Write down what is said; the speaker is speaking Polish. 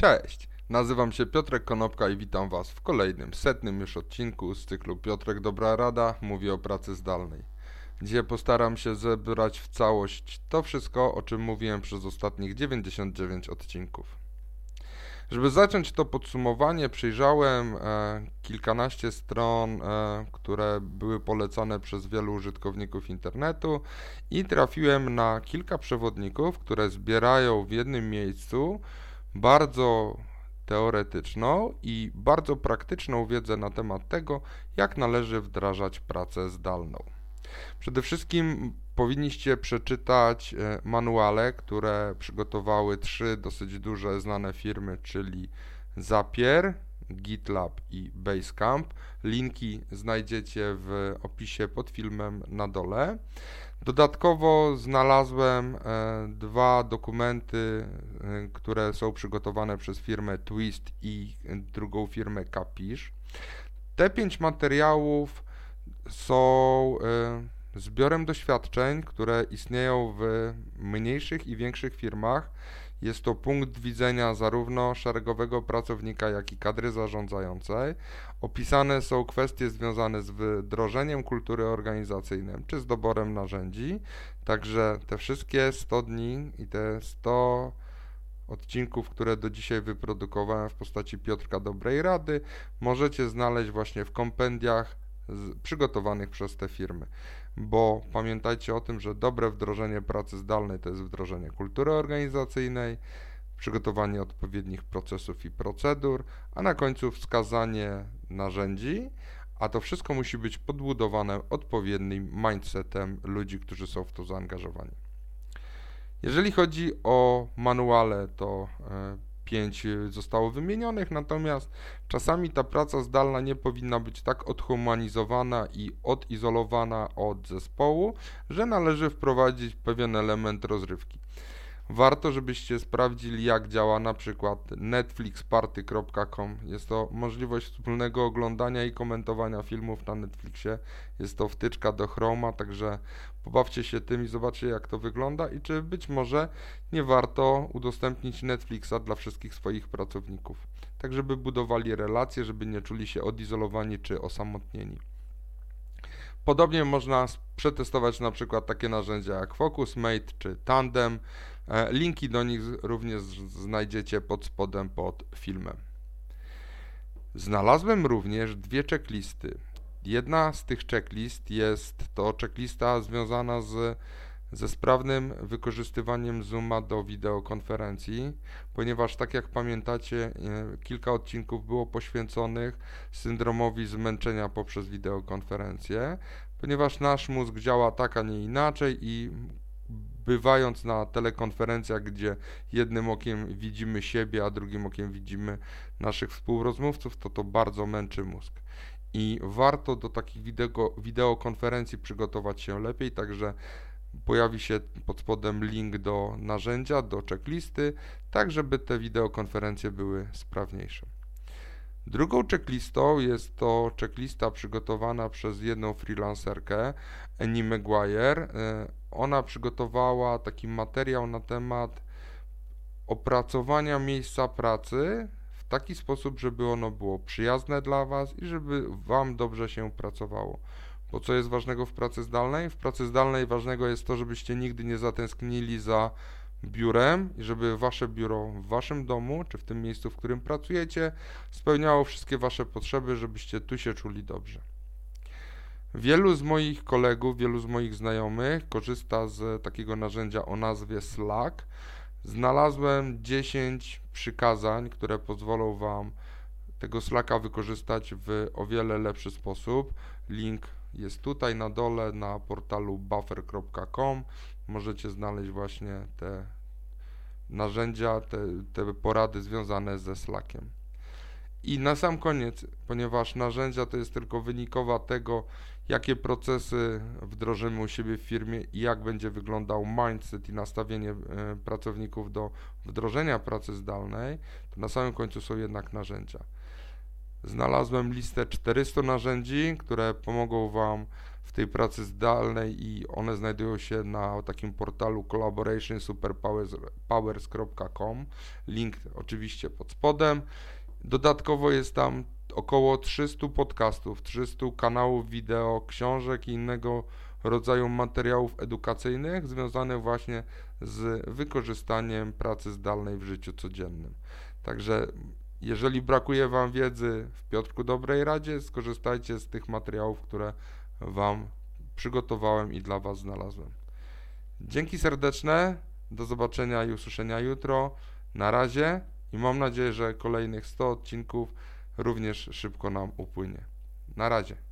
Cześć, nazywam się Piotrek Konopka i witam Was w kolejnym, setnym już odcinku z cyklu Piotrek Dobra Rada mówi o pracy zdalnej, gdzie postaram się zebrać w całość to wszystko, o czym mówiłem przez ostatnich 99 odcinków. Żeby zacząć to podsumowanie, przyjrzałem e, kilkanaście stron, e, które były polecane przez wielu użytkowników internetu i trafiłem na kilka przewodników, które zbierają w jednym miejscu bardzo teoretyczną i bardzo praktyczną wiedzę na temat tego, jak należy wdrażać pracę zdalną. Przede wszystkim powinniście przeczytać e, manuale, które przygotowały trzy dosyć duże znane firmy, czyli Zapier, GitLab i Basecamp. Linki znajdziecie w opisie pod filmem na dole. Dodatkowo znalazłem e, dwa dokumenty, e, które są przygotowane przez firmę Twist i drugą firmę Capish. Te pięć materiałów są e, zbiorem doświadczeń, które istnieją w mniejszych i większych firmach. Jest to punkt widzenia zarówno szeregowego pracownika, jak i kadry zarządzającej. Opisane są kwestie związane z wdrożeniem kultury organizacyjnej czy z doborem narzędzi. Także te wszystkie 100 dni i te 100 odcinków, które do dzisiaj wyprodukowałem w postaci Piotrka Dobrej Rady, możecie znaleźć właśnie w kompendiach przygotowanych przez te firmy. Bo pamiętajcie o tym, że dobre wdrożenie pracy zdalnej to jest wdrożenie kultury organizacyjnej, przygotowanie odpowiednich procesów i procedur, a na końcu wskazanie narzędzi, a to wszystko musi być podbudowane odpowiednim mindsetem ludzi, którzy są w to zaangażowani. Jeżeli chodzi o manuale, to e, pięć zostało wymienionych, natomiast czasami ta praca zdalna nie powinna być tak odhumanizowana i odizolowana od zespołu, że należy wprowadzić pewien element rozrywki. Warto, żebyście sprawdzili, jak działa na przykład netflixparty.com. Jest to możliwość wspólnego oglądania i komentowania filmów na Netflixie. Jest to wtyczka do Chroma, także pobawcie się tym i zobaczcie, jak to wygląda i czy być może nie warto udostępnić Netflixa dla wszystkich swoich pracowników. Tak, żeby budowali relacje, żeby nie czuli się odizolowani czy osamotnieni. Podobnie można przetestować na przykład takie narzędzia jak FocusMate czy Tandem. E, linki do nich również znajdziecie pod spodem pod filmem. Znalazłem również dwie checklisty. Jedna z tych checklist jest to checklista związana z, ze sprawnym wykorzystywaniem Zooma do wideokonferencji, ponieważ tak jak pamiętacie, e, kilka odcinków było poświęconych syndromowi zmęczenia poprzez wideokonferencję, ponieważ nasz mózg działa tak, a nie inaczej i bywając na telekonferencjach, gdzie jednym okiem widzimy siebie, a drugim okiem widzimy naszych współrozmówców, to to bardzo męczy mózg. I warto do takich wideo, wideokonferencji przygotować się lepiej, także pojawi się pod spodem link do narzędzia, do checklisty, tak żeby te wideokonferencje były sprawniejsze. Drugą checklistą jest to checklista przygotowana przez jedną freelancerkę, Annie Maguire. E, ona przygotowała taki materiał na temat opracowania miejsca pracy taki sposób, żeby ono było przyjazne dla Was i żeby Wam dobrze się pracowało. Bo co jest ważnego w pracy zdalnej? W pracy zdalnej ważnego jest to, żebyście nigdy nie zatęsknili za biurem i żeby wasze biuro w waszym domu, czy w tym miejscu, w którym pracujecie, spełniało wszystkie wasze potrzeby, żebyście tu się czuli dobrze. Wielu z moich kolegów, wielu z moich znajomych korzysta z takiego narzędzia o nazwie Slack. Znalazłem 10 przykazań, które pozwolą Wam tego Slacka wykorzystać w o wiele lepszy sposób. Link jest tutaj na dole na portalu buffer.com. Możecie znaleźć właśnie te narzędzia, te, te porady związane ze Slackiem. I na sam koniec, ponieważ narzędzia to jest tylko wynikowa tego, jakie procesy wdrożymy u siebie w firmie i jak będzie wyglądał mindset i nastawienie e, pracowników do wdrożenia pracy zdalnej, to na samym końcu są jednak narzędzia. Znalazłem listę 400 narzędzi, które pomogą Wam w tej pracy zdalnej i one znajdują się na takim portalu collaborationsuperpowers.com. Link oczywiście pod spodem. Dodatkowo jest tam około 300 podcastów, 300 kanałów wideo, książek i innego rodzaju materiałów edukacyjnych związanych właśnie z wykorzystaniem pracy zdalnej w życiu codziennym. Także jeżeli brakuje Wam wiedzy w Piotrku Dobrej Radzie, skorzystajcie z tych materiałów, które Wam przygotowałem i dla Was znalazłem. Dzięki serdeczne, do zobaczenia i usłyszenia jutro. Na razie i mam nadzieję, że kolejnych 100 odcinków również szybko nam upłynie. Na razie.